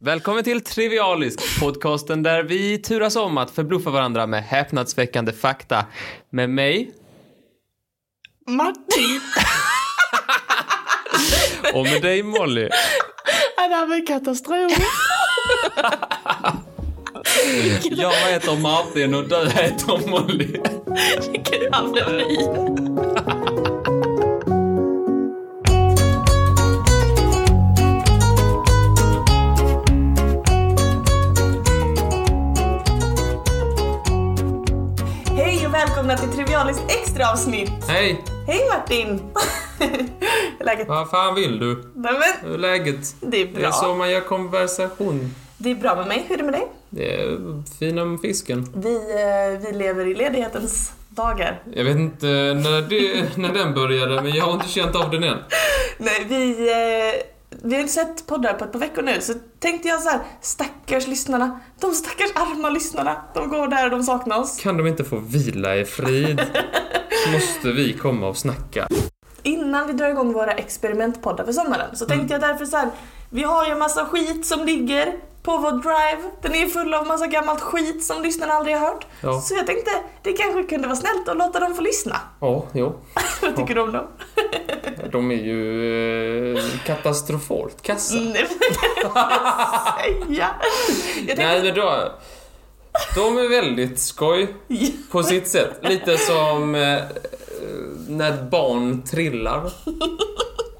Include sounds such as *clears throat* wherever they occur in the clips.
Välkommen till Trivialisk, podcasten där vi turas om att förbluffa varandra med häpnadsväckande fakta. Med mig Martin! *laughs* och med dig Molly. Ja, det här var katastrof. Jag heter Martin och du heter Molly. Vilket haveri. Välkomna till Trivialiskt extra avsnitt. Hej, Hej Martin! *laughs* Läget? vad fan vill du? Nej, men, Hur är läget? det är Det är så bra. man gör konversation. Det är bra med mig. Hur är det med dig? Det är fina med fisken. Vi, eh, vi lever i ledighetens dagar. Jag vet inte när, det, när den började, men jag har inte känt av den än. *laughs* Nej, vi, eh, vi har inte sett poddar på ett par veckor nu så tänkte jag så här, stackars lyssnarna. De stackars arma lyssnarna. De går där och de saknar oss. Kan de inte få vila i frid? *laughs* Så måste vi komma och snacka. Innan vi drar igång våra experimentpoddar för sommaren så tänkte jag därför så här, vi har ju en massa skit som ligger på vår drive. Den är full av massa gammalt skit som lyssnarna aldrig har hört. Ja. Så jag tänkte det kanske kunde vara snällt att låta dem få lyssna. Ja, jo. *laughs* Vad tycker du om dem? *laughs* De är ju eh, katastrofalt kassa. Nej, men säga. Tänkte, Nej, men då... De är väldigt skoj på sitt sätt. Lite som eh, när barn trillar.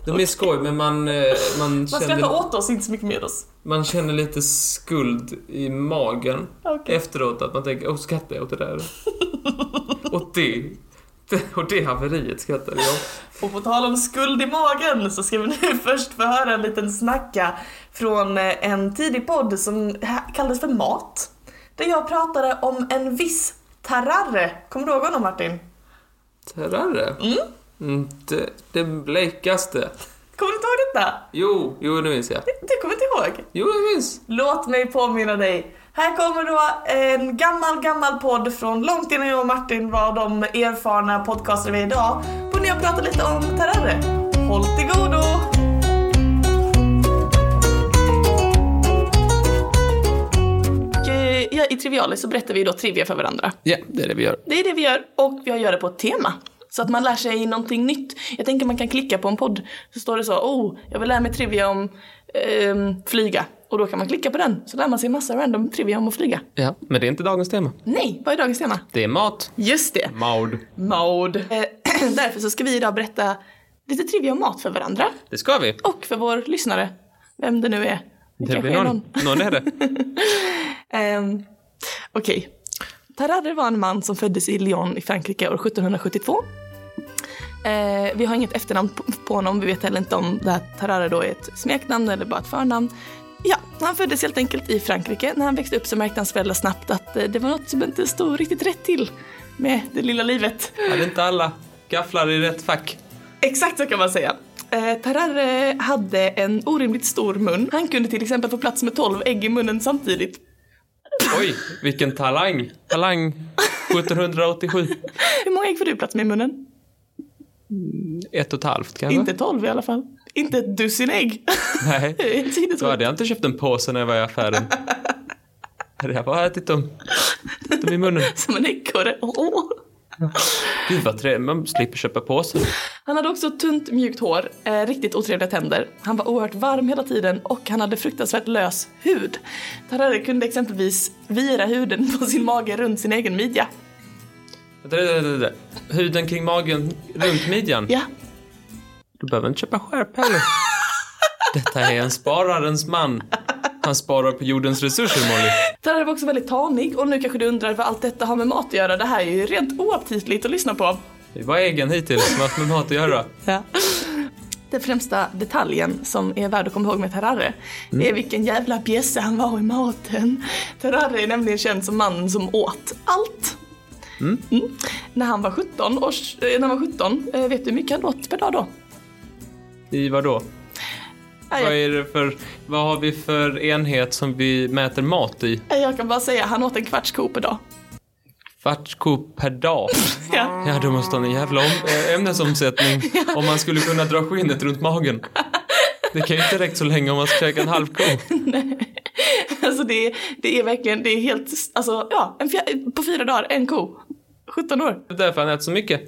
De är skoj, men man, eh, man, man skrattar åt oss, inte så mycket med oss. man känner lite skuld i magen Okej. efteråt. Att man tänker, åh, skrattar jag åt det där? och det, och det haveriet skrattade jag. Och på tal om skuld i magen så ska vi nu *laughs* först få höra en liten snacka från eh, en tidig podd som kallades för Mat. Där jag pratade om en viss tararre. Kommer du ihåg honom Martin? Terrare? Mm? Inte det blekaste. Kommer du inte ihåg detta? Jo, jo, nu minns jag. Du kommer inte ihåg? Jo, jag minns. Låt mig påminna dig. Här kommer då en gammal, gammal podd från långt innan jag och Martin var de erfarna podcastare vi är idag. Och ni har pratat lite om tararre. Håll till godo! Ja, I Trivialis så berättar vi då trivia för varandra. Ja, det är det vi gör. Det är det vi gör och vi gör det på ett tema. Så att man lär sig någonting nytt. Jag tänker man kan klicka på en podd. Så står det så, oh, jag vill lära mig trivia om ehm, flyga. Och då kan man klicka på den. Så lär man sig massa random trivia om att flyga. Ja, men det är inte dagens tema. Nej, vad är dagens tema? Det är mat. Just det, Maud. mode. Eh, *clears throat* därför så ska vi idag berätta lite trivia om mat för varandra. Det ska vi. Och för vår lyssnare. Vem det nu är. Det kanske blir är någon. Någon är det. *laughs* Ehm, Okej. Tarare var en man som föddes i Lyon i Frankrike år 1772. Eh, vi har inget efternamn på, på honom, vi vet heller inte om det här Tarare då är ett smeknamn eller bara ett förnamn. Ja, han föddes helt enkelt i Frankrike. När han växte upp så märkte hans föräldrar snabbt att eh, det var något som inte stod riktigt rätt till med det lilla livet. Hade inte alla gafflar i rätt fack? Exakt så kan man säga. Eh, Tarare hade en orimligt stor mun. Han kunde till exempel få plats med 12 ägg i munnen samtidigt. Oj, vilken talang. Talang 1787. *laughs* Hur många ägg får du plats med i munnen? Ett och ett halvt kanske? Inte 12 i alla fall. Inte ett dussin ägg. *laughs* Nej, Det då hade jag inte köpt en påse när jag var i affären. Hade jag bara ätit dem. dem i munnen. *laughs* Som en ekorre. Åh. Gud vad trevligt, man slipper köpa påsar. Han hade också tunt mjukt hår, eh, riktigt otrevliga tänder. Han var oerhört varm hela tiden och han hade fruktansvärt lös hud. Tarare kunde exempelvis vira huden på sin mage runt sin egen midja. Huden kring magen, runt midjan. Ja, Du behöver inte köpa skärp heller. *laughs* Detta är en spararens man. Han sparar på jordens resurser, Molly. *laughs* Tarare var också väldigt tanig och nu kanske du undrar vad allt detta har med mat att göra. Det här är ju rent oaptitligt att lyssna på. Det var egen hittills haft med mat att göra. *laughs* Ja. Den främsta detaljen som är värd att komma ihåg med Tarare är vilken jävla bjässe han var i maten. Tarare är nämligen känd som mannen som åt allt. Mm. När han var 17, års, eh, när han var 17 eh, vet du hur mycket han åt per dag då? I vad då? Nej, Vad är det för, vad har vi för enhet som vi mäter mat i? jag kan bara säga han åt en kvarts ko per dag. Kvartsko per dag. Ja. Ja, då måste han ha en jävla äh, ämnesomsättning *laughs* om man skulle kunna dra skinnet runt magen. Det kan ju inte räcka så länge om man ska käka en halv ko. *laughs* Alltså det, det är verkligen, det är helt, alltså ja, en fjär, på fyra dagar, en ko. 17 år. Det är därför han äter så mycket.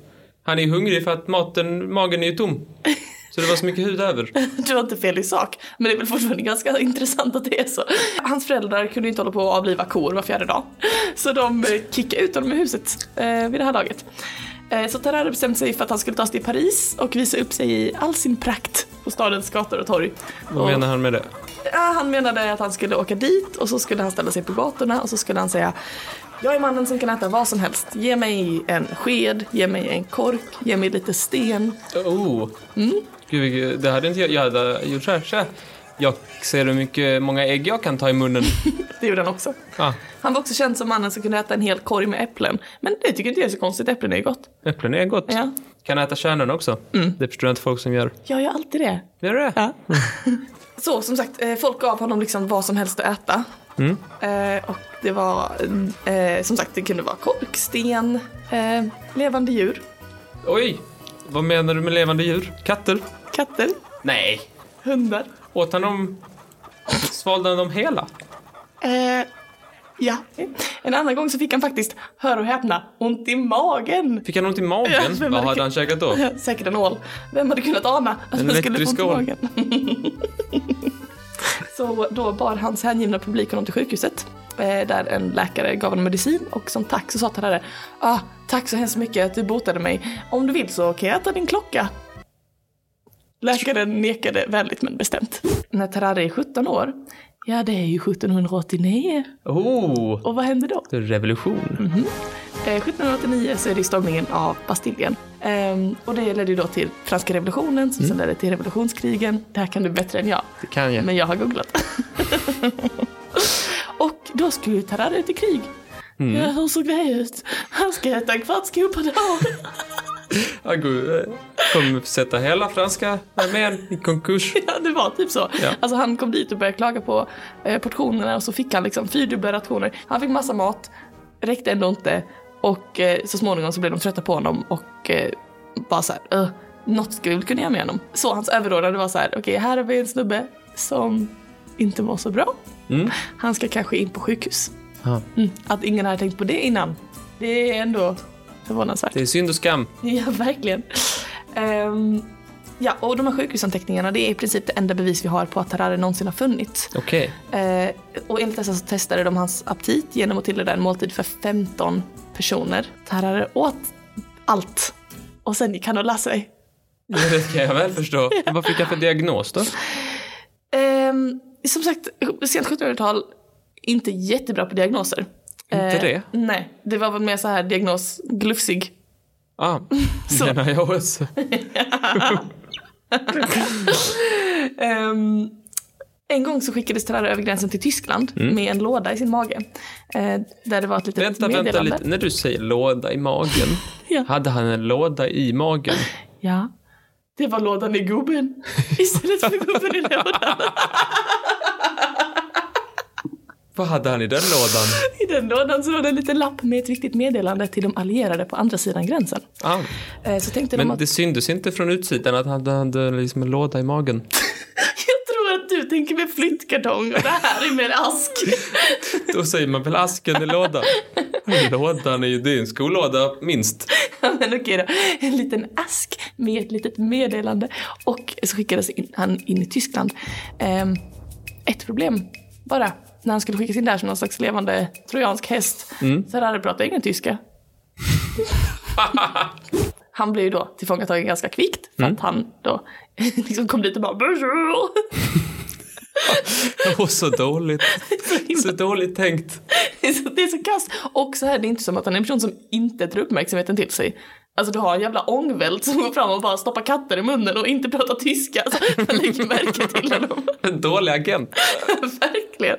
Han är hungrig för att maten, magen är ju tom. *laughs* Så det var så mycket hud över. *laughs* Du har inte fel i sak, men det är väl fortfarande ganska intressant att det är så. Hans föräldrar kunde inte hålla på att avliva kor var fjärde dag. Så de eh, kickade ut honom ur huset eh, vid det här laget. Eh, så Tarare bestämde sig för att han skulle ta sig till Paris och visa upp sig i all sin prakt på stadens gator och torg. Vad menar han med det? Ja, han menade att han skulle åka dit och så skulle han ställa sig på gatorna och så skulle han säga Jag är mannen som kan äta vad som helst. Ge mig en sked, ge mig en kork, ge mig lite sten. Oh. Mm. Gud, det hade inte jag. Jag hade gjort så här. Så här. Jag ser hur mycket, många ägg jag kan ta i munnen. *laughs* Det gjorde han också. Ah, Han var också känd som mannen som kunde äta en hel korg med äpplen. Men det tycker inte jag är så konstigt, äpplen är ju gott. äpplen är gott. Ja. Kan äta kärnorna också. Det förstår jag inte folk som gör. Jag gör alltid det. Gör du det? Ja. *laughs* Så som sagt, eh, folk gav honom liksom vad som helst att äta. Mm. Eh, och det var, eh, som sagt, det kunde vara kork, sten, eh, levande djur, Oj! Vad menar du med levande djur? Katter? Katter, Nej. hundar. Åt han dem... Svalde han dem hela? Eh, ja. En annan gång så fick han faktiskt, hör och häpna, ont i magen. Fick han ont i magen? Ja, Vad hade- hade han käkat då? *laughs* Säkert en ål. Vem hade kunnat ana att En han skulle få ont i magen? *laughs* så då bar hans hängivna publik honom till sjukhuset. eh, Där en läkare gav honom medicin och som tack så sa Tarare ah, Tack så hemskt mycket att du botade mig. Om du vill så kan jag äta din klocka. Läkaren nekade vänligt men bestämt. När Tarare är 17 år, ja det är ju 1789. Oh! Och vad hände då? Det är revolution. Eh, 1789 så är det stormningen av Bastiljen. Ehm, och det ledde ju då till franska revolutionen som sen ledde till revolutionskrigen. Det här kan du bättre än jag, Det kan jag. men jag har googlat. *laughs* och då skulle ju Tarare ut i krig. Ja, hur såg det ut? Han ska äta en kvarts ko per dag. *laughs* Kommer sätta hela franska armén i konkurs. *laughs* ja, det var typ så. Ja. Alltså han kom dit och började klaga på eh, portionerna och så fick han liksom fyrdubbla rationer. Han fick massa mat, räckte ändå inte och eh, så småningom så blev de trötta på honom och eh, bara så här, "Ugh, något ska vi kunna göra med honom. Så hans överordnade var så här, okej här har vi en snubbe som inte mår så bra. Mm. Han ska kanske in på sjukhus. Mm. Att ingen hade tänkt på det innan, det är ändå förvånansvärt. Det är synd och skam. *laughs* Ja, verkligen. Ehm, ja, och de här sjukhusanteckningarna det är i princip det enda bevis vi har på att Harare någonsin har funnits. Okej. Eh, och enligt dessa så testade de hans aptit genom att tillreda en måltid för 15 personer. Harare åt allt. Och sen gick han och la sig. *laughs* Ja, det kan jag väl förstå. *laughs* Vad fick han för diagnos då? Ehm, som sagt, sent 1700-tal, inte jättebra på diagnoser. Inte Eh, det? Nej, det var väl mer så här diagnos glufsig. Ah, *laughs* Så. menar jag också. *laughs* Ehm, en gång så skickades Tarare över gränsen till Tyskland med en låda i sin mage. eh, där det var ett litet Vänta, vänta meddelande. lite. När du säger låda i magen. *laughs* Ja. Hade han en låda i magen? Ja, det var lådan i gubben istället för gubben i lådan. Vad hade han i den lådan? I den lådan så var det en liten lapp med ett viktigt meddelande till de allierade på andra sidan gränsen. Ah, Eh, så tänkte de men att det syntes inte från utsidan att han hade liksom en låda i magen. *laughs* jag tror att du tänker med flyttkartong och det här är med ask. *laughs* Då säger man väl asken i lådan? Lådan är ju, det är en skolåda minst. Ja, men okej då. En liten ask med ett litet meddelande. Och så skickades in, han in i Tyskland. Ehm, ett problem bara. När han skulle skickas in där som någon slags levande trojansk häst. Så hade pratat ingen tyska. *laughs* han blev ju då tillfångatagen ganska kvickt. För att han då *laughs* liksom kom dit och bara bonjour. *laughs* Åh, så dåligt. Så dåligt tänkt. Det är så, det är så kast. Och så här, det är inte som att han är en person som inte tar uppmärksamheten till sig. Alltså du har en jävla ångvält som går fram och bara stoppar katter i munnen och inte pratar tyska. Alltså, man lägger märke till honom. En dålig agent. Verkligen.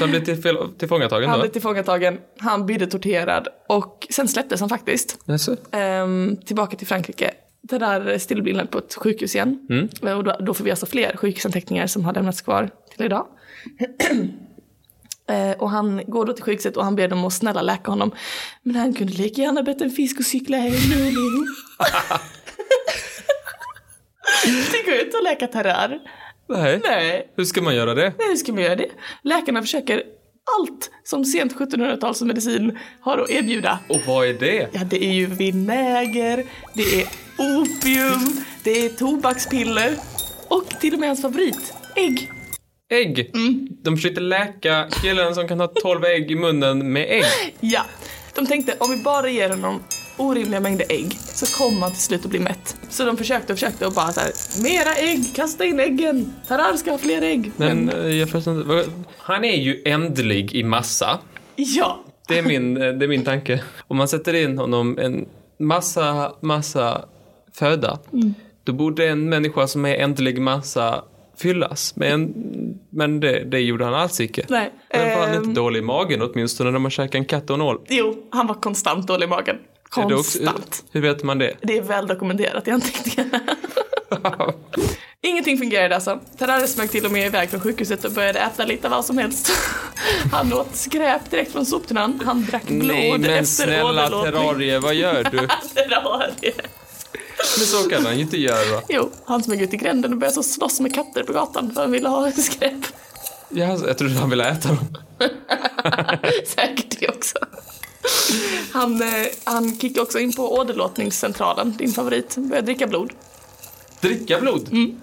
*laughs* Han blev till, tillfångatagen Han då? blev tillfångatagen, han blev torterad och sen släpptes han faktiskt. Jaså? Ehm, tillbaka till Frankrike. Det där stillbilden på ett sjukhus igen. Och då, då får vi alltså fler sjukhusanteckningar som har lämnats kvar till idag. *clears throat* Eh, och han går då till sjukhuset och han ber dem att snälla läka honom. Men han kunde lika gärna bett en fisk *laughs* och cykla hem. Det går ju inte att läka terrör. Nej. Nej, Hur ska man göra det? nej hur ska man göra det? Läkarna försöker allt som sent 1700-talsmedicin har att erbjuda. Och vad är det? Ja, det är ju vinäger, det är opium, det är tobakspiller och till och med hans favorit, ägg. Ägg. De försökte läka killen som kan ha 12 ägg i munnen med ägg. Ja, de tänkte om vi bara ger honom orimliga mängder ägg så kommer han till slut att bli mätt. Så de försökte och försökte och bara så här, mera ägg, kasta in äggen, Tarar ska ha fler ägg. Men eh, jag förstår inte. Han är ju ändlig i massa. ja, Det är min, eh, det är min tanke. Om man sätter in honom en massa, massa föda, då borde en människa som är ändlig massa fyllas. Men, en, men det, det gjorde han alls icke. nej. Men var han Ehm, inte dålig i magen åtminstone när man käkar en katt och en ål? Jo, han var konstant dålig i magen. Det också- Konstant. hur vet man det? Det är väl dokumenterat i anteckningarna. *laughs* Ingenting fungerade alltså. Tarare smög till och med iväg från sjukhuset och började äta lite vad som helst. *laughs* Han åt skräp direkt från soptunnan. Han drack blod Nej men efter snälla terrarie, vad gör du? *laughs* Terrarie. Men så kan han ju inte göra. Jo, han smög ut i gränden och började så slåss med katter på gatan för han ville ha skräp. Ja, alltså, jag trodde han ville äta dem. Säkert det också. *laughs* Han, eh, han kickade också in på åderlåtningscentralen, din favorit, började dricka blod. Dricka blod? Mm.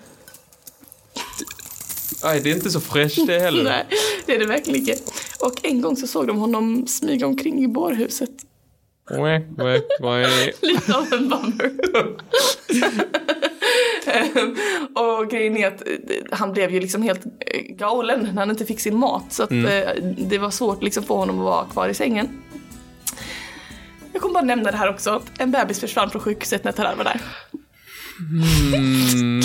Nej, det är inte så fräscht det heller. *laughs* Nej, det är det verkligen inte. Och en gång så såg de honom smyga omkring i bårhuset. *laughs* Lite av en bummer. Och grejen är att eh, han blev ju liksom helt eh, galen när han inte fick sin mat. Så att eh, det var svårt liksom få honom att vara kvar i sängen. Bara nämna det här också. En bebis försvann från sjukhuset när Tarar var där. Mm,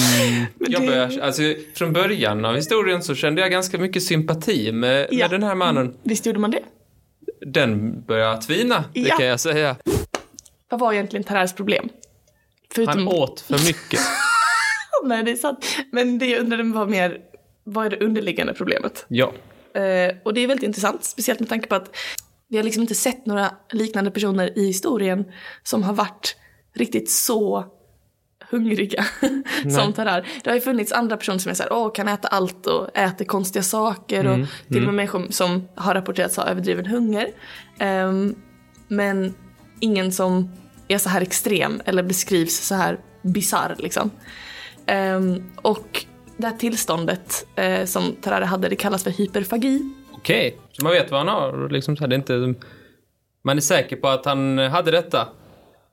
jag börjar, alltså, från början av historien så kände jag ganska mycket sympati med, Ja. med den här mannen. Visst gjorde man det? Den börjar tvina, det Ja. kan jag säga. Vad var egentligen Tarars problem? Förutom... Han åt för mycket. *laughs* Nej, det är sant. Men det jag undrade var mer, vad är det underliggande problemet? Ja. Eh, och det är väldigt intressant, speciellt med tanke på att vi har liksom inte sett några liknande personer i historien som har varit riktigt så hungriga *laughs* som Tarar. Det har ju funnits andra personer som är såhär, åh, kan äta allt och äter konstiga saker och till och med människor som har rapporterats ha överdriven hunger. Ehm, men ingen som är så här extrem eller beskrivs så här bisarr liksom. Ehm, och det här tillståndet eh, som Tarare hade, det kallas för hyperfagi. Okej, så man vet vad han har. Liksom, så här, det är inte, man är säker på att han hade detta.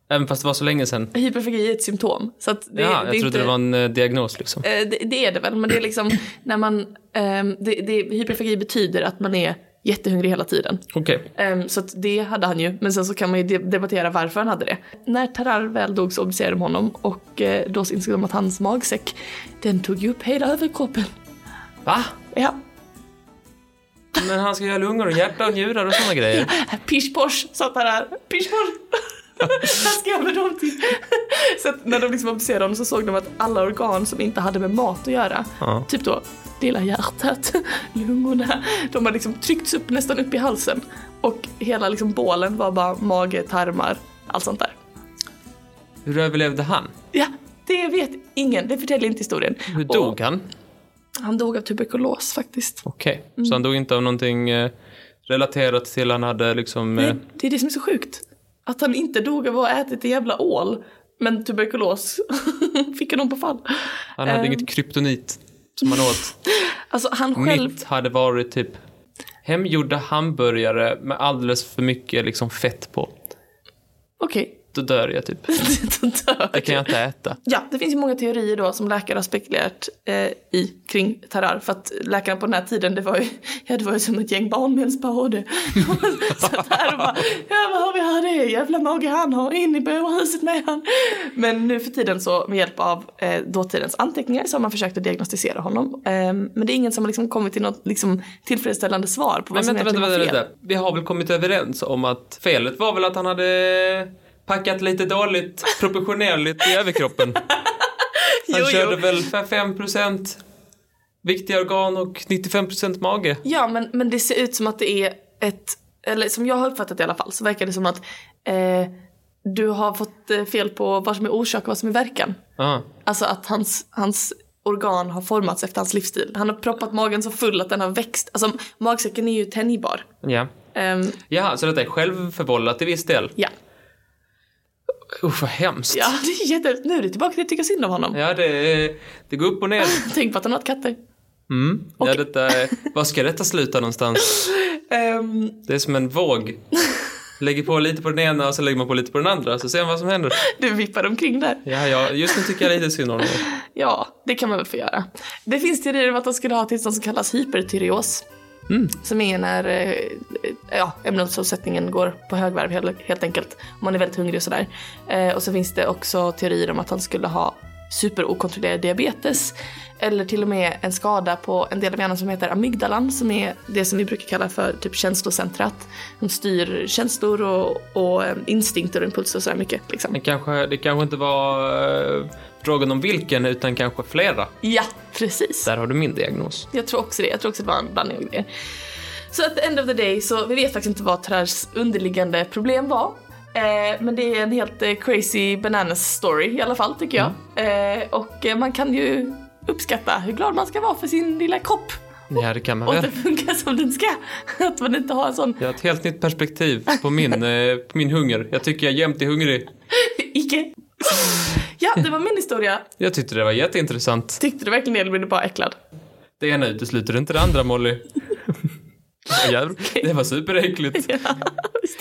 Även fast det var så länge sedan. Hyperfagi är ett symptom. Så det, ja, det jag är trodde inte, det var en eh, diagnos liksom. eh, det, det är det väl, men det är liksom *clears throat* när man... ehm, det, det, hyperfagi betyder att man är jättehungrig hela tiden. Okej. Ehm, så det hade han ju, men sen så kan man ju de- debattera varför han hade det. När Tarar väl dog så obducerade de honom och eh, då insåg de att hans magsäck, den tog ju upp hela överkroppen. Va? Ja, Men han ska ha lungor och hjärta och njurar och sådana grejer. *laughs* pish posh sa Tarar. Pish posh! Vad *laughs* ska jag med dem till? så när de liksom obducerade honom så såg de att alla organ som inte hade med mat att göra, Ja. typ då lilla hjärtat, *laughs* lungorna, de har liksom tryckts upp nästan upp i halsen. Och hela liksom bålen var bara mage, tarmar, allt sånt där. Hur överlevde han? Ja, det vet ingen, det förtäljer inte historien. Hur dog han? Och han dog av tuberkulos faktiskt. Okej, Mm. så han dog inte av någonting eh, relaterat till han hade liksom... Eh, Det, det är det som är så sjukt. Att han inte dog av att ha ätit en jävla ål. Men tuberkulos *laughs* fick honom på fall. han hade Ehm. inget kryptonit som han åt. *laughs* Alltså han själv... Mitt hade varit typ hemgjorda hamburgare med alldeles för mycket liksom fett på. Okej. Då dör jag typ. *laughs* Då dör Det kan jag inte äta. Ja, det finns ju många teorier då som läkare har spekulerat eh, i kring Tarar. För att läkarna på den här tiden, det var ju, *laughs* ja, det var ju som ett gäng barn med en spade. *laughs* så där och bara, ja vad har vi här det jävla mage han har, in i bårhuset med han. Men nu för tiden så med hjälp av eh, dåtidens anteckningar så har man försökt att diagnostisera honom. Eh, men det är ingen som har liksom kommit till något liksom, tillfredsställande svar på vad Men som vänta, vänta, egentligen vänta, var fel. vänta. Vi har väl kommit överens om att felet var väl att han hade packat lite dåligt proportionerligt i överkroppen. *laughs* Han Jo, körde jo. väl 5% viktiga organ och 95% mage. Ja, men, men det ser ut som att det är ett, eller som jag har uppfattat det i alla fall, så verkar det som att eh, du har fått eh, fel på vad som är orsak och vad som är verkan. Ja. Alltså att hans, hans organ har formats efter hans livsstil. Han har proppat magen så full att den har växt. Alltså magsäcken är ju tänjbar. Ja. Ehm, Jaha, så detta är självförvållat till viss del? ja. Usch, vad hemskt. ja, det är jätte... Nu är det tillbaka till att tycka synd om honom. Ja, det, det går upp och ner. *laughs* Tänk på att han har katter. Mm. Ja, detta, var ska detta sluta någonstans? *laughs* Ehm, Det är som en våg. Lägger på lite på den ena och så lägger man på lite på den andra, så ser man vad som händer. du vippar omkring där. Ja, ja, just nu tycker jag lite synd om honom. Ja, det kan man väl få göra. Det finns teorier om att de skulle ha tillstånd som kallas hypertyreos. Mm. Som är när eh, ja, ämnesomsättningen går på högvarv helt, helt enkelt. Om man är väldigt hungrig och sådär. Eh, och så finns det också teorier om att han skulle ha superokontrollerad diabetes. Eller till och med en skada på en del av hjärnan som heter amygdalan som är det som vi brukar kalla för typ känslocentrat. Som styr känslor och, och eh, instinkter och impulser och sådär mycket. Liksom. Det kanske, det kanske inte var eh, frågan om vilken, utan kanske flera. Ja, precis. Där har du min diagnos. Jag tror också det. Jag tror också det var en blandning av grejer. Så at the end of the day så vi vet faktiskt inte vad Trars underliggande problem var. Eh, men det är en helt eh, crazy bananas story i alla fall tycker jag. Eh, och eh, man kan ju uppskatta hur glad man ska vara för sin lilla kropp. Ja, det kan man Och väl. att det funkar som den ska. *laughs* Att man inte har en sån Jag har ett helt nytt perspektiv på min, *laughs* på min hunger. Jag tycker jag jämt är hungrig. icke. Ja, det var min historia. Jag tyckte det var jätteintressant. Tyckte du verkligen det eller blev du bara äcklad? Det ena utesluter inte det andra, Molly. Jävlar, det var superäckligt. *laughs*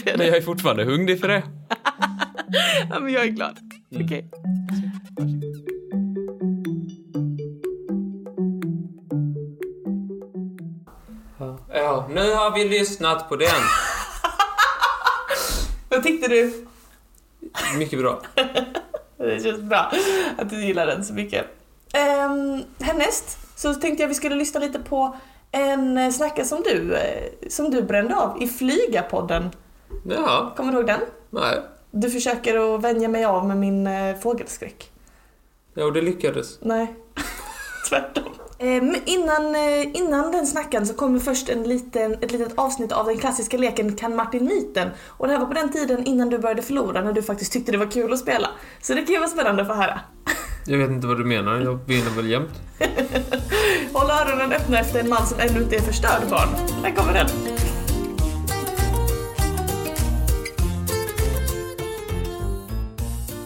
Ja, Men jag är fortfarande hungrig för det. *laughs* Ja, men jag är glad. Okej. Ja, nu har vi lyssnat på den. *laughs* Vad tyckte du? Mycket bra. Det känns bra att du gillar den så mycket. Um, härnäst så tänkte jag vi skulle lyssna lite på en eh, snacka som du, eh, som du brände av i Flyga-podden. Ja, Kommer du ihåg den? nej. Du försöker att vänja mig av med min eh, fågelskräck. Jo, det lyckades. Nej, *laughs* tvärtom. Um, innan, innan den snackan så kommer först en liten, ett litet avsnitt av den klassiska leken Kan Martin myten? Och det här var på den tiden innan du började förlora, när du faktiskt tyckte det var kul att spela. Så det kan ju vara spännande att få höra. Jag vet inte vad du menar. Jag vinner väl jämt. *laughs* Håll öronen öppna efter en man som ännu inte är förstörd barn. Här kommer den.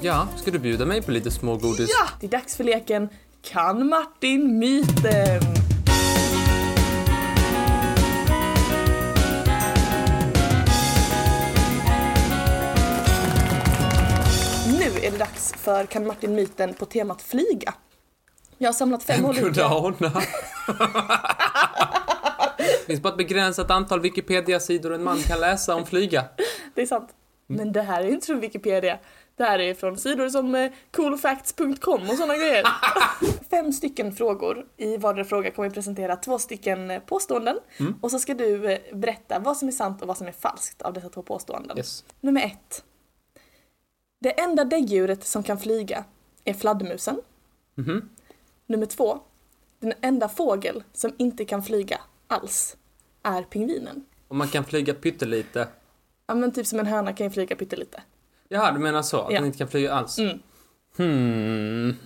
Ja, ska du bjuda mig på lite smågodis? Ja! Det är dags för leken Kan Martin myten? Nu är det dags för Kan Martin myten på temat flyga. Jag har samlat fem Kunde olika... ana. Det *laughs* finns bara ett begränsat antal Wikipedia-sidor en man kan läsa om flyga. Det är sant. Men det här är inte från Wikipedia. Det här är från sidor som eh, coolfacts.com och sådana grejer. *laughs* Fem stycken frågor. I vardera fråga kommer vi presentera två stycken eh, påståenden. Och så ska du eh, berätta vad som är sant och vad som är falskt av dessa två påståenden. Yes. Nummer ett. Det enda däggdjuret som kan flyga är fladdermusen. Mhm. Nummer två. Den enda fågel som inte kan flyga alls är pingvinen. Och man kan flyga pyttelite. Ja men typ som en höna kan ju flyga pyttelite. Jaha, du menar så? Att Ja. den inte kan flyga alls? Mm. Hmm.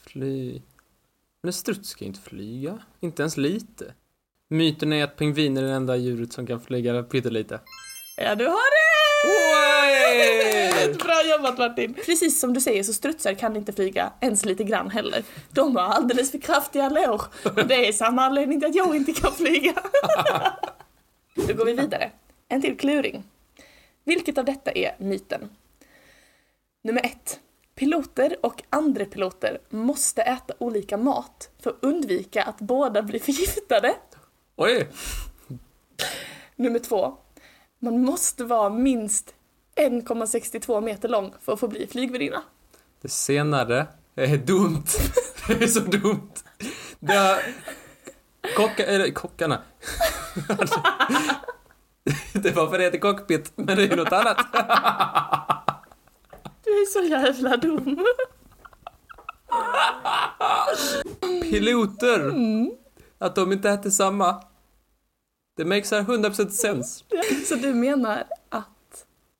Fly... Men en struts ska ju inte flyga. Inte ens lite. Myten är att pingviner är det enda djuret som kan flyga pyttelite. Ja, du har det! Oj! *laughs* Bra jobbat Martin! Precis som du säger så strutsar kan inte flyga ens lite grann heller. De har alldeles för kraftiga lår. Och det är samma anledning till att jag inte kan flyga. *laughs* Då går vi vidare. En till kluring. Vilket av detta är myten? Nummer ett. Piloter och andra piloter måste äta olika mat för att undvika att båda blir förgiftade. Oj! Nummer två. Man måste vara minst 1,62 meter lång för att få bli flygvärdinna. Det senare är dumt. *laughs* Det är så dumt. Det har... Kocka, eller kockarna. *laughs* Det var för det heter cockpit, men det är ju något annat. *laughs* Du är så jävla dum. Piloter! Att de inte äter samma. Det makes 100% sense. Så du menar att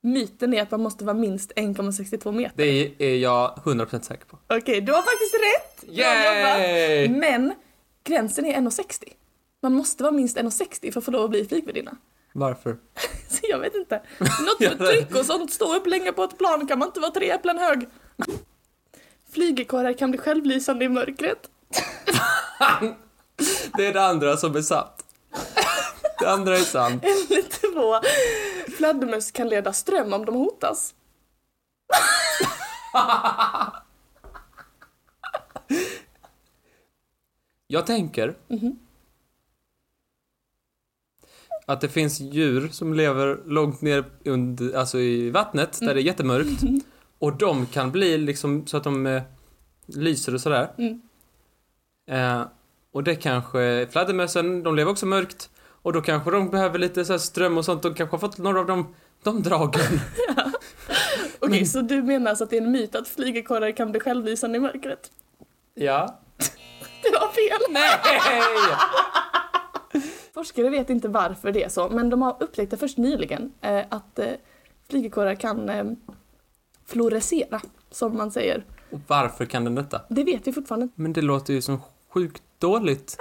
myten är att man måste vara minst 1,62 meter? Det är jag 100% säker på. Okej, du har faktiskt rätt! Bra jobbat! Yay! Men gränsen är 1,60. Man måste vara minst 1,60 för att få lov att bli flygvärdinna. *laughs* Varför? Jag vet inte. Något *laughs* med tryck och sånt, stå upp länge på ett plan kan man inte vara tre äpplen hög. Flygekorrar kan bli självlysande i mörkret. *laughs* Det är det andra som är sant. Det andra är sant. Eller två. Fladdermöss kan leda ström om de hotas. Jag tänker att det finns djur som lever långt ner under, alltså i vattnet där det är jättemörkt. Och de kan bli liksom så att de eh, lyser och sådär. Mm. Eh, och det kanske, fladdermössen, de lever också mörkt. Och då kanske de behöver lite så ström och sånt. De kanske har fått några av de, de dragen. *laughs* Okej, så du menar alltså att det är en myt att flygekorrar kan bli självlysande i mörkret? Ja. Det var fel! Nej! Forskare vet inte varför det är så, men de har upptäckt det först nyligen eh, att eh, flygekorrar kan eh, fluorescera, som man säger. Och varför kan den detta? Det vet vi fortfarande. Men det låter ju som sjukt dåligt.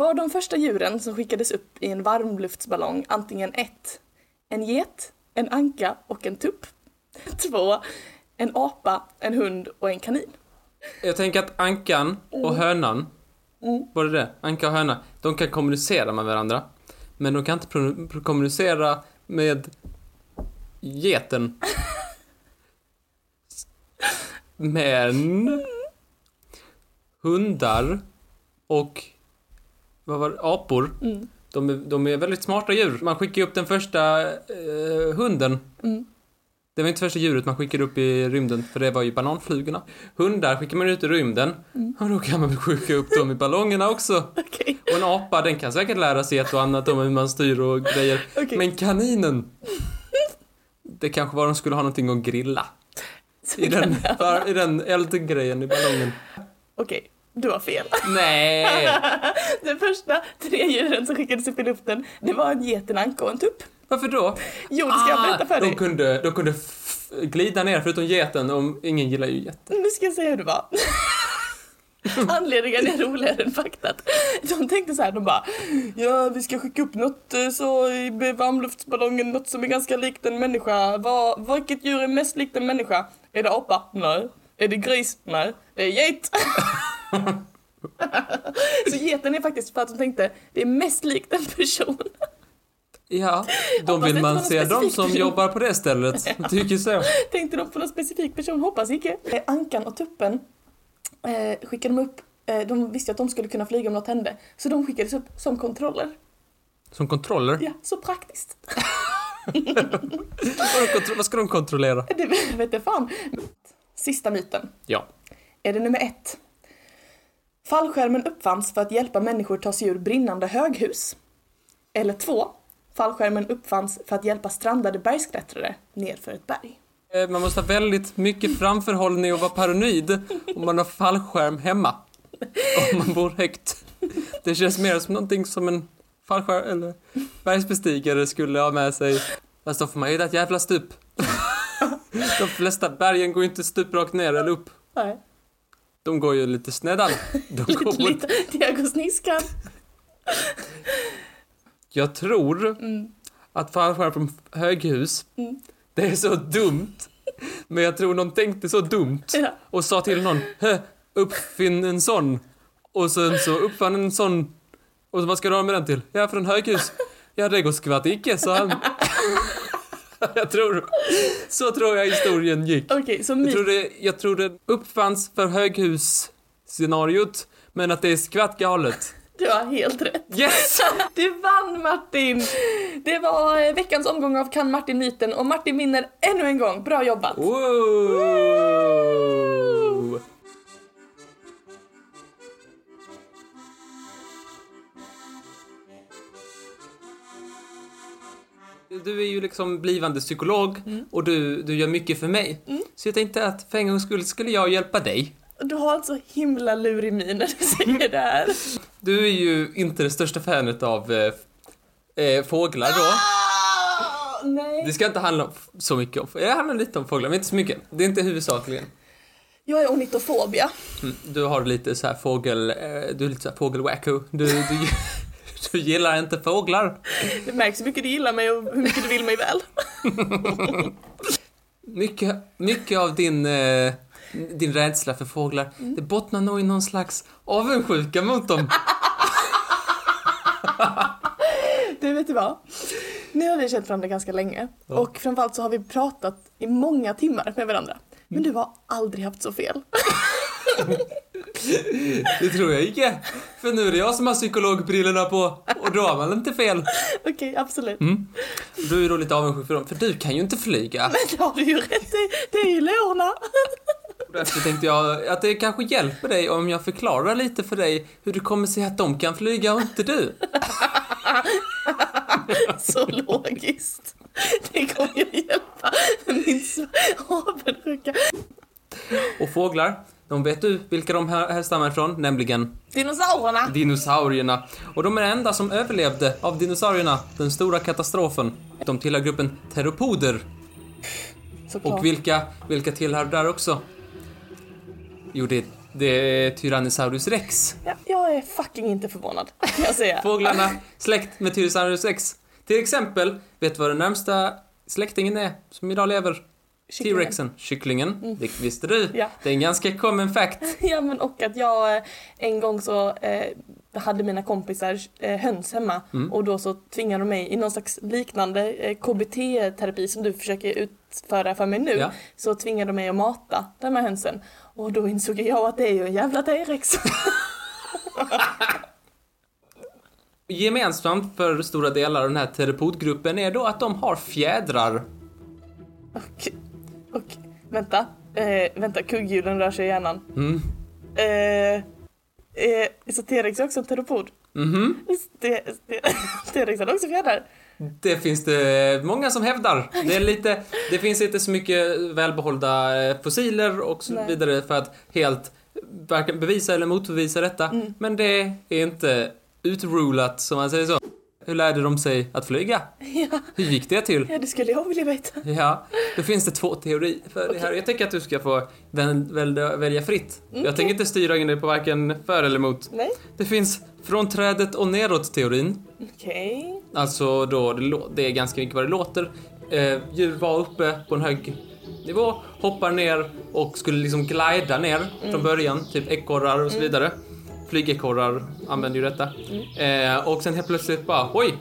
Var de första djuren som skickades upp i en varmluftsballong antingen ett, en get, en anka och en tupp? *laughs* Två, en apa, en hund och en kanin. Jag tänker att ankan och hönan, var det det? Anka och höna, de kan kommunicera med varandra. Men de kan inte kommunicera med geten. *laughs* Men hundar och vad var apor, Mm. de, är, de är väldigt smarta djur. Man skickar upp den första eh, hunden. Mm. Det var inte första djuret man skickade upp i rymden, för det var ju bananflugorna. Hundar skickar man ut i rymden, Mm. och då kan man skicka upp dem i ballongerna också. Okej. Och en apa, den kan säkert lära sig ett och annat om hur man styr och grejer. Okej. Men kaninen, det kanske var de skulle ha någonting att grilla. I den, i den eldgrejen i ballongen. Okej, du har fel. Nej! *laughs* De första tre djuren som skickades upp i luften, det var en get, en anka och en tupp. Varför då? Jo, det ska jag berätta för Ah, de dig. kunde, de kunde glida ner, förutom geten, och ingen gillar ju get. Nu ska jag säga hur det var. *laughs* Anledningen är roligare än faktat. De tänkte så här, de bara Ja, vi ska skicka upp något eh, så i varmluftsballongen, något som är ganska likt en människa. Vad, vilket djur är mest likt en människa? Är det apa? Nej. Är det gris? Nej. Det är get. *laughs* så geten är faktiskt för att de tänkte det är mest likt en person. Ja, då vill man se de som person. jobbar på det stället. *laughs* Jag tycker så. Tänkte de på någon specifik person? Hoppas icke. Eh, Ankan och tuppen eh, skickade de upp, eh, de visste att de skulle kunna flyga om något hände. Så de skickades upp som kontroller. Som kontroller? Ja, så praktiskt. *laughs* Vad ska de kontrollera? Det vet jag fan. Sista myten. Ja. Är det nummer ett? Fallskärmen uppfanns för att hjälpa människor ta sig ur brinnande höghus. Eller två. Fallskärmen uppfanns för att hjälpa strandade bergsklättrare nerför ett berg. Eh, Man måste ha väldigt mycket framförhållning och vara paranoid om man har fallskärm hemma. Om man bor högt. Det känns mer som någonting som en fallskärm eller bergsbestigare skulle ha med sig. Fast då får man hitta ett jävla stup. De flesta bergen går ju inte stuprakt ner eller upp. Nej, De går ju lite sneddan. *laughs* De går lite, på... lite diagosniskan. Jag tror Mm. att fallskärm från höghus, Mm. det är så dumt. Men jag tror någon tänkte så dumt Ja. och sa till någon, uppfinn en sån. Och sen så uppfann en sån. Och vad ska du ha med den till? Ja, för en höghus. Ja, det går skvatt icke, sa han. *laughs* jag tror, så tror jag historien gick. Okej, så Jag tror det, jag tror det uppfanns för höghus-scenariot, men att det är skvatt galet. Du har helt rätt. Yes! *laughs* Du vann Martin! Det var eh, veckans omgång av Kan Martin myten och Martin vinner ännu en gång. Bra jobbat! Wow! Du är ju liksom blivande psykolog och du, du gör mycket för mig. Så jag tänkte att för en gångs skull skulle jag hjälpa dig. Du har alltså himla lurig min när du säger det här. Du är ju inte det största fanet av eh, eh, fåglar då. Ah, nej. Det ska inte handla om så mycket om Det handlar lite om fåglar, men inte så mycket. Det är inte huvudsakligen. Jag är ornitofobia. Mm, Du har lite så här fågel... eh, Du är lite så här fågelwacko. Du, du, *laughs* du gillar inte fåglar. Det märks hur mycket du gillar mig och hur mycket du vill mig väl. *laughs* Mycket, mycket av din, eh, din rädsla för fåglar, det bottnar nog i någon slags avundsjuka mot dem. *laughs* Du, vet du vad? Nu har vi känt varandra ganska länge. Ja. Och framförallt så har vi pratat i många timmar med varandra. Men du har aldrig haft så fel. Det tror jag inte. För nu är det jag som har psykologbrillorna på och då har man inte fel. Okej, absolut. Du är då lite avundsjuk för dem, för du kan ju inte flyga. Men det har du ju rätt i. Det är ju lårna. Därför tänkte jag att det kanske hjälper dig om jag förklarar lite för dig hur det kommer sig att de kan flyga och inte du. Så logiskt. Det kommer ju hjälpa min avundsjuka. Och fåglar, de vet du vilka de här härstammar ifrån, nämligen Dinosaurierna. dinosaurierna. Och de är de enda som överlevde av dinosaurierna, den stora katastrofen. De tillhör gruppen teropoder. Såklart. Och vilka, vilka tillhör där också? Jo, det, det är Tyrannosaurus rex. Ja, jag är fucking inte förvånad, kan jag säga. *laughs* Fåglarna släkt med Tyrannosaurus rex. Till exempel, vet du vad den närmsta släktingen är som idag lever? T-rexen, kycklingen. Det visste du. Ja. Det är en ganska common fact. *laughs* Ja, men och att jag eh, en gång så eh, hade mina kompisar eh, höns hemma Mm. och då så tvingade de mig i någon slags liknande eh, KBT-terapi som du försöker utföra för mig nu. Ja. Så tvingade de mig att mata de här hönsen. Och då insåg jag att det är ju en jävla T-rex. *laughs* Gemensamt för stora delar av den här teropodgruppen är då att de har fjädrar. och, och vänta, eh, vänta, kugghjulen rör sig i hjärnan. Mm. Eh, eh, så T-rex är också en teropod? Mhm. *laughs* T-rex har också fjädrar. Det finns det många som hävdar. Det, är lite, det finns inte så mycket välbehållda eh, fossiler och så Nej. vidare för att helt varken bevisa eller motbevisa detta. Mm. Men det är inte utrulat, som man säger så. Hur lärde de sig att flyga? Ja, Hur gick det till? ja, det skulle jag vilja veta. Ja, då finns det två teorier för det här. Jag tänker att du ska få väl, välja, välja fritt. Jag Okej. tänker inte styra in dig på varken för eller emot. Nej, Det finns från trädet och neråt-teorin. okej. Alltså då, det, är ganska mycket vad det låter. Eh, djur var uppe på en hög nivå, hoppar ner och skulle liksom glida ner från början, typ ekorrar och så vidare. Flygekorrar använder ju detta. Eh, och sen helt plötsligt bara, oj!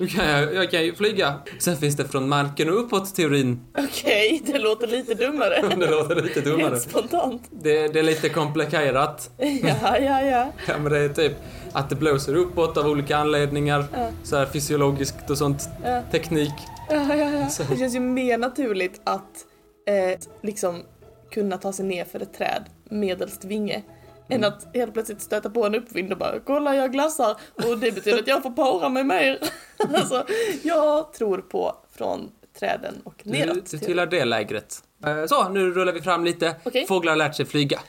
Nu kan jag, jag kan ju flyga. Sen finns det från marken och uppåt teorin. Okej, det låter lite dummare. *laughs* Det låter lite dummare. Helt spontant. Det, det är lite komplikerat. Ja, ja, ja. Ja, men det är typ att det blåser uppåt av olika anledningar. Ja. Så här fysiologiskt och sånt. Ja. Teknik. ja, ja, ja. *laughs* Så- Det känns ju mer naturligt att eh, liksom kunna ta sig ner för ett träd medelst vinge. Än att helt plötsligt stöta på en uppvind och bara kolla jag glassar och det betyder att jag får para mig mer. *laughs* alltså, jag tror på från träden och Du, neråt. du tillhör det lägret. Eh, Så, nu rullar vi fram lite. Okej. Fåglar har lärt sig flyga.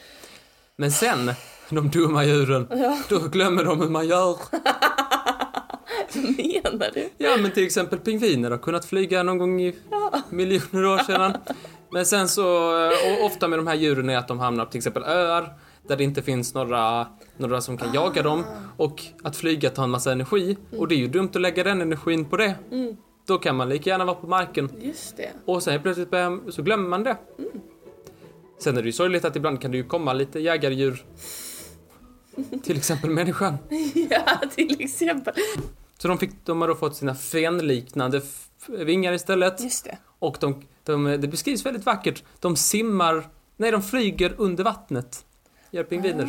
Men sen, de dumma djuren, Ja, då glömmer de hur man gör. *laughs* menar du? Ja, men till exempel pingviner har kunnat flyga någon gång i miljoner år sedan. Men sen så, eh, och ofta med de här djuren är att de hamnar på till exempel öar där det inte finns några, några som kan jaga dem. Och att flyga tar en massa energi. Och det är ju dumt att lägga den energin på det. Mm, Då kan man lika gärna vara på marken. just det. Och sen plötsligt börjar, så glömmer man det. Sen är det ju sorgligt att ibland kan det ju komma lite jägardjur. *laughs* Till exempel människan. Ja, till exempel. Så de, fick, de har då fått sina fenliknande vingar istället. Just det. Och de, de, det beskrivs väldigt vackert. De simmar, nej de flyger under vattnet. Gör pingviner.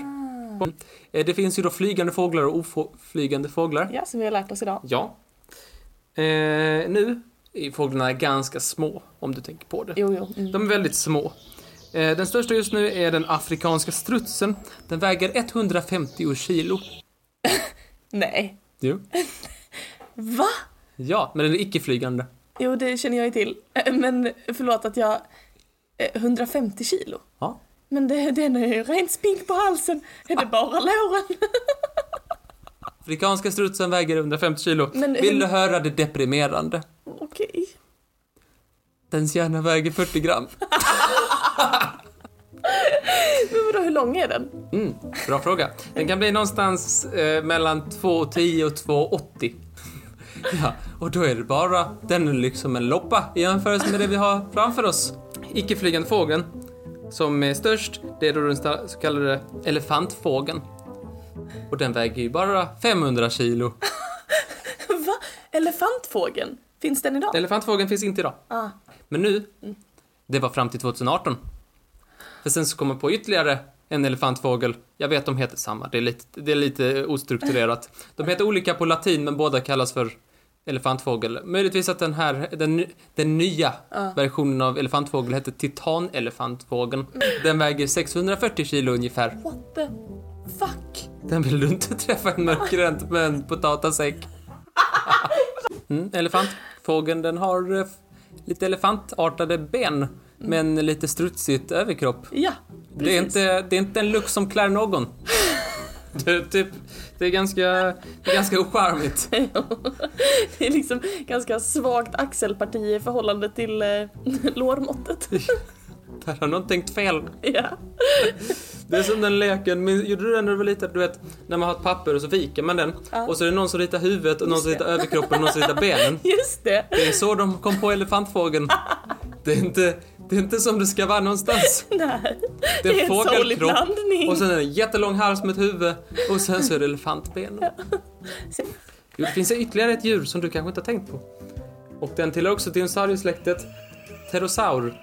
Ah. Eh, Det finns ju då flygande fåglar och oflygande fåglar. Ja, som vi har lärt oss idag. Ja. Eh, nu är fåglarna ganska små, om du tänker på det. Jo, jo. Mm. De är väldigt små. Eh, Den största just nu är den afrikanska strutsen. Den väger 150 kilo. *laughs* Nej. Jo. *laughs* Va? Ja, men den är icke-flygande. Jo, det känner jag ju till. Eh, Men förlåt att jag... eh, 150 kilo? Ja. Men det, den är ju rent spink på halsen. Är det bara låren? *laughs* Afrikanska strutsen väger 150 kilo. Men Vill du höra det deprimerande? Okej. Dens hjärna väger 40 gram. *laughs* Men vadå, hur lång är den? Mm, bra fråga. Den kan bli någonstans eh, mellan 2,10 och 2,80. *laughs* ja, och då är det bara, den är liksom en loppa i jämförelse med det vi har framför oss. Icke-flygande fågeln, som är störst, det är då den så kallade elefantfågeln. Och den väger ju bara 500 kilo. *laughs* Va? Elefantfågeln? Finns den idag? Elefantfågeln finns inte idag. Ah. Men nu, det var fram till 2018. För sen så kommer på ytterligare en elefantfågel. Jag vet de heter samma, det är lite, det är lite ostrukturerat. De heter olika på latin men båda kallas för elefantfågel. Möjligtvis att den här, den, den nya versionen av elefantfågel heter titanelefantfågeln. Den väger 640 kilo ungefär. What the fuck? Den vill du inte träffa en mörkgränt med en potatasäck. Mm, elefantfågeln den har eh, lite elefantartade ben men lite strutsigt överkropp. Ja, Det är, precis. inte, det är inte en look som klär någon. *laughs* Det är, typ, det är ganska, det är ganska ocharmigt. *laughs* Det är liksom ganska svagt axelparti i förhållande till eh, lårmåttet. *laughs* Där har någon tänkt fel. ja. Det är som den leken, men gjorde du den när du var liten? Du vet, när man har ett papper och så viker man den. Ja. Och så är det någon som ritar huvudet och någon som ritar överkroppen och någon som ritar benen. Just det. Det är så de kom på elefantfågeln. Det är inte, det är inte som det ska vara någonstans. *laughs* Nej. Det är en en sorglig fågelkropp blandning. och sen är det en jättelång hals med ett huvud och sen så är det elefantben. *laughs* Jo, det finns ytterligare ett djur som du kanske inte har tänkt på. Och den tillhör också dinosauriesläktet Pterosaur.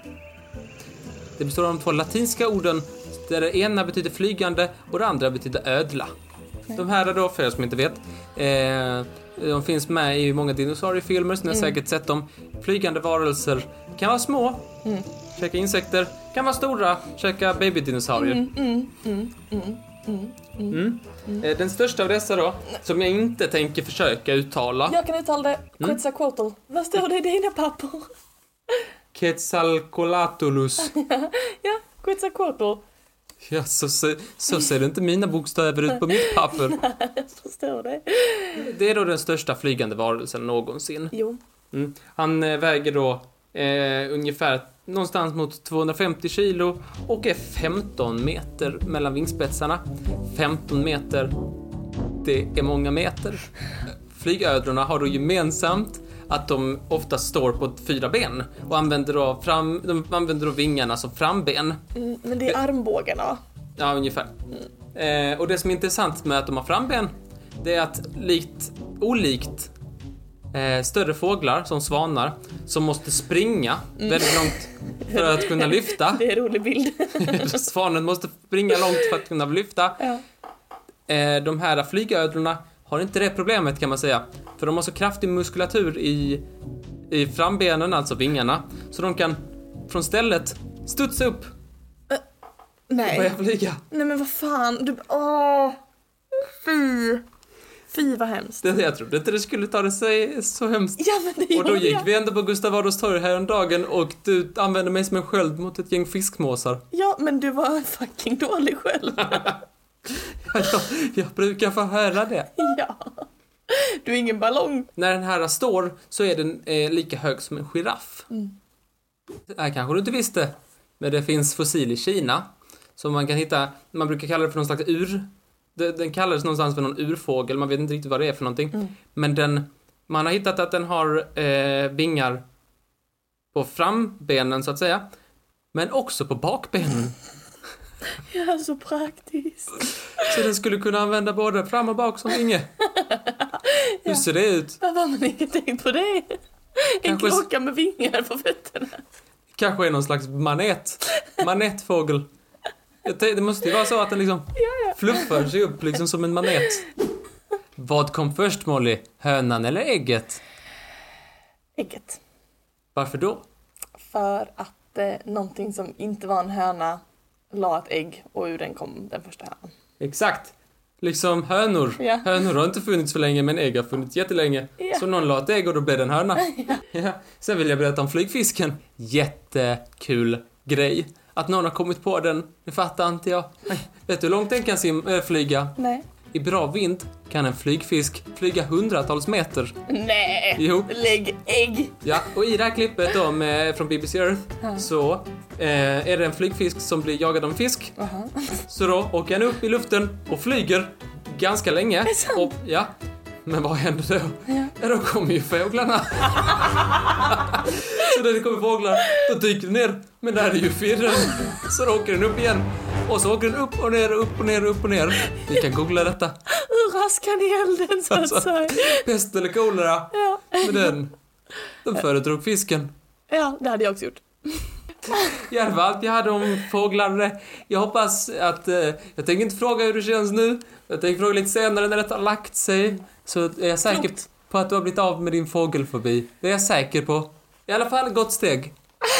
Det består av de två latinska orden där det ena betyder flygande och det andra betyder ödla. De här är då, för er som inte vet, eh, de finns med i många dinosauriefilmer, så ni har säkert sett dem. Flygande varelser kan vara små, käka insekter, kan vara stora, käka babydinosaurier. Mm. Eh, Den största av dessa då, som jag inte tänker försöka uttala, Jag kan uttala det Mm. Quetzalcoatl. Vad står det i dina papper? Quetzalcoatlus. *laughs* ja, Quetzalcoatl. *laughs* Ja, så, så, så ser det inte mina bokstäver ut på mitt *laughs* papper. Jag förstår det. Det är då den största flygande varelsen någonsin. Jo. Mm. Han eh, väger då eh, ungefär någonstans mot 250 kilo och är 15 meter mellan vingspetsarna. 15 meter, det är många meter. Flygödlorna har då gemensamt att de ofta står på fyra ben och använder då, fram, de använder då vingarna som framben. Mm, men det är armbågarna. Ja, ungefär. Eh, och det som är intressant med att de har framben, det är att likt, olikt eh, större fåglar som svanar, som måste springa väldigt långt för att kunna *laughs* lyfta. Det är en rolig bild. *laughs* Svanen måste springa långt för att kunna lyfta. ja. Eh, de här flygödlorna har inte det problemet kan man säga. För de har så kraftig muskulatur i, i frambenen, alltså vingarna, så de kan från stället studsa upp och Nej. börja flyga. Nej men vad fan. Du, åh. Fy. Fy vad hemskt. Det, jag trodde inte det skulle ta det sig så hemskt. Ja men det Och då gick jag. vi ändå på Gustav Adolfs torg häromdagen och du använde mig som en sköld mot ett gäng fiskmåsar. Ja men du var fucking dålig själv. *laughs* Jag, jag brukar få höra det. ja. Du är ingen ballong. När den här står så är den eh, lika hög som en giraff. Det här kanske du inte visste, men det finns fossil i Kina som man kan hitta, man brukar kalla det för någon slags ur... Den kallades någonstans för någon urfågel, man vet inte riktigt vad det är för någonting. Men den, man har hittat att den har eh, vingar på frambenen så att säga, men också på bakbenen. *laughs* Ja så praktiskt. Så den skulle kunna använda både fram och bak som vinge. *laughs* Hur ser det ut? Varför har man inte tänkt på det? En Kanske- klocka med vingar på fötterna. Kanske är någon slags manet. Tänkte, Det måste ju vara så att den liksom fluffar sig upp liksom som en manet. Vad kom först Molly? Hönan eller ägget? Ägget. Varför då? För att eh, någonting som inte var en höna la ett ägg och ur den kom den första hönan. Exakt. Liksom hönor. Ja. Hönor har inte funnits för länge men ägg har funnits jättelänge. Ja. Så någon la ett ägg och då blev det en höna. *laughs* Ja. Sen vill jag berätta om flygfisken. Jättekul grej. Att någon har kommit på den, det fattar inte jag. Vet du hur långt den kan sim- äh, flyga? Nej. I bra vind kan en flygfisk flyga hundratals meter. Nej! Jo. Lägg ägg! Ja, och i det här klippet då med, från BBC Earth så eh, är det en flygfisk som blir jagad av en fisk. Så då åker han upp i luften och flyger ganska länge. det sant? Och, ja. Men vad händer då? Ja. Då kommer ju fåglarna. *laughs* så när det kommer fåglar, då dyker den ner. Men där är ju firren. Så då åker den upp igen. Och så åker den upp och ner, upp och ner, upp och ner. Ni kan googla detta. Hur raskar ni elden så att Alltså. säga? Pest eller kolera. Ja. Men den, den föredrog fisken. ja, det hade jag också gjort. I alla fall, jag hade om fåglar. Jag hoppas att... Eh, jag tänker inte fråga hur det känns nu. Jag tänker fråga lite senare när det har lagt sig. Så är jag säker Klokt. på att du har blivit av med din fågelfobi. Det är jag säker på. I alla fall, gott steg.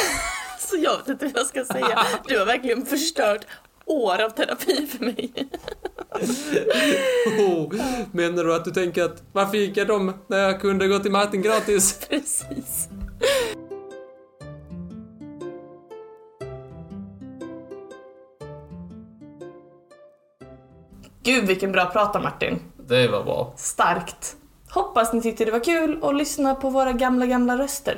*laughs* Så jag vet inte vad jag ska säga. Du har verkligen förstört år av terapi för mig. *laughs* Oh, menar du att du tänker att varför gick jag dem när jag kunde gå till Martin gratis? *laughs* Precis. Gud vilken bra prata Martin. Det var bra. Starkt. Hoppas ni tyckte det var kul att lyssna på våra gamla, gamla röster.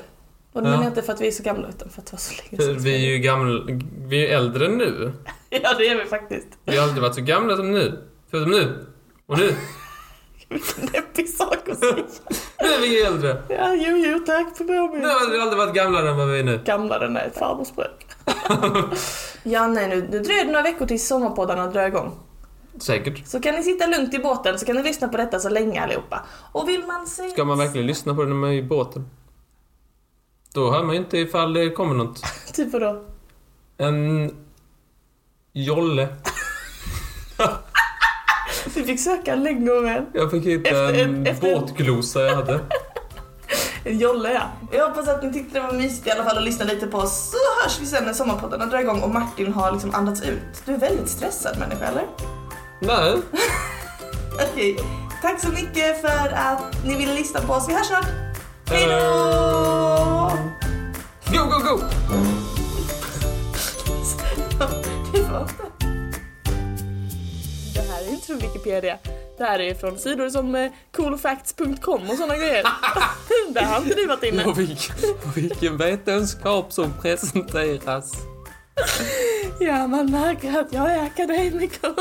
Och det Ja. menar jag inte för att vi är så gamla utan för att det var så länge sedan. vi är ju gamla... Vi är äldre nu. *laughs* Ja, det är vi faktiskt. Vi har aldrig varit så gamla som nu. Förutom nu. Och nu. *laughs* Vilken deppig sak att säga. *laughs* Nu är vi äldre. Ja, jo, jo, tack för Nu har påminnelsen. vi aldrig varit gamlare än vad vi är nu. Gamlare än ett farmorsbruk. ja, nej, nu, nu dröjer det några veckor tills sommarpoddarna drar igång. Säkert. Så kan ni sitta lugnt i båten så kan ni lyssna på detta så länge allihopa. Och vill man se... Ska man verkligen lyssna på det när man är i båten? Då hör man ju inte ifall det kommer något. *laughs* Typ vadå? En jolle. *laughs* Vi fick söka länge och väl. Jag fick hitta Efter- en efter- båtglosa jag hade. *laughs* En jolle ja. Jag hoppas att ni tyckte det var mysigt i alla fall att lyssna lite på oss. Så hörs vi sen när sommarpoddarna drar igång och Martin har liksom andats ut. Du är väldigt stressad människa eller? Nej. Okej. Tack så mycket för att ni ville lyssna på oss. Vi hörs snart. Hej då! Go, go, go! *laughs* Det Det här är inte från Wikipedia. Det här är från sidor som eh, coolfacts.com och såna grejer. *laughs* Där har inte du varit inne. Och vilken, och vilken vetenskap som presenteras. *laughs* Ja, man märker att jag är akademiker.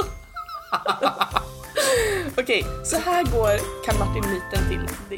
Okej, så här går kan Martin-myten till. Det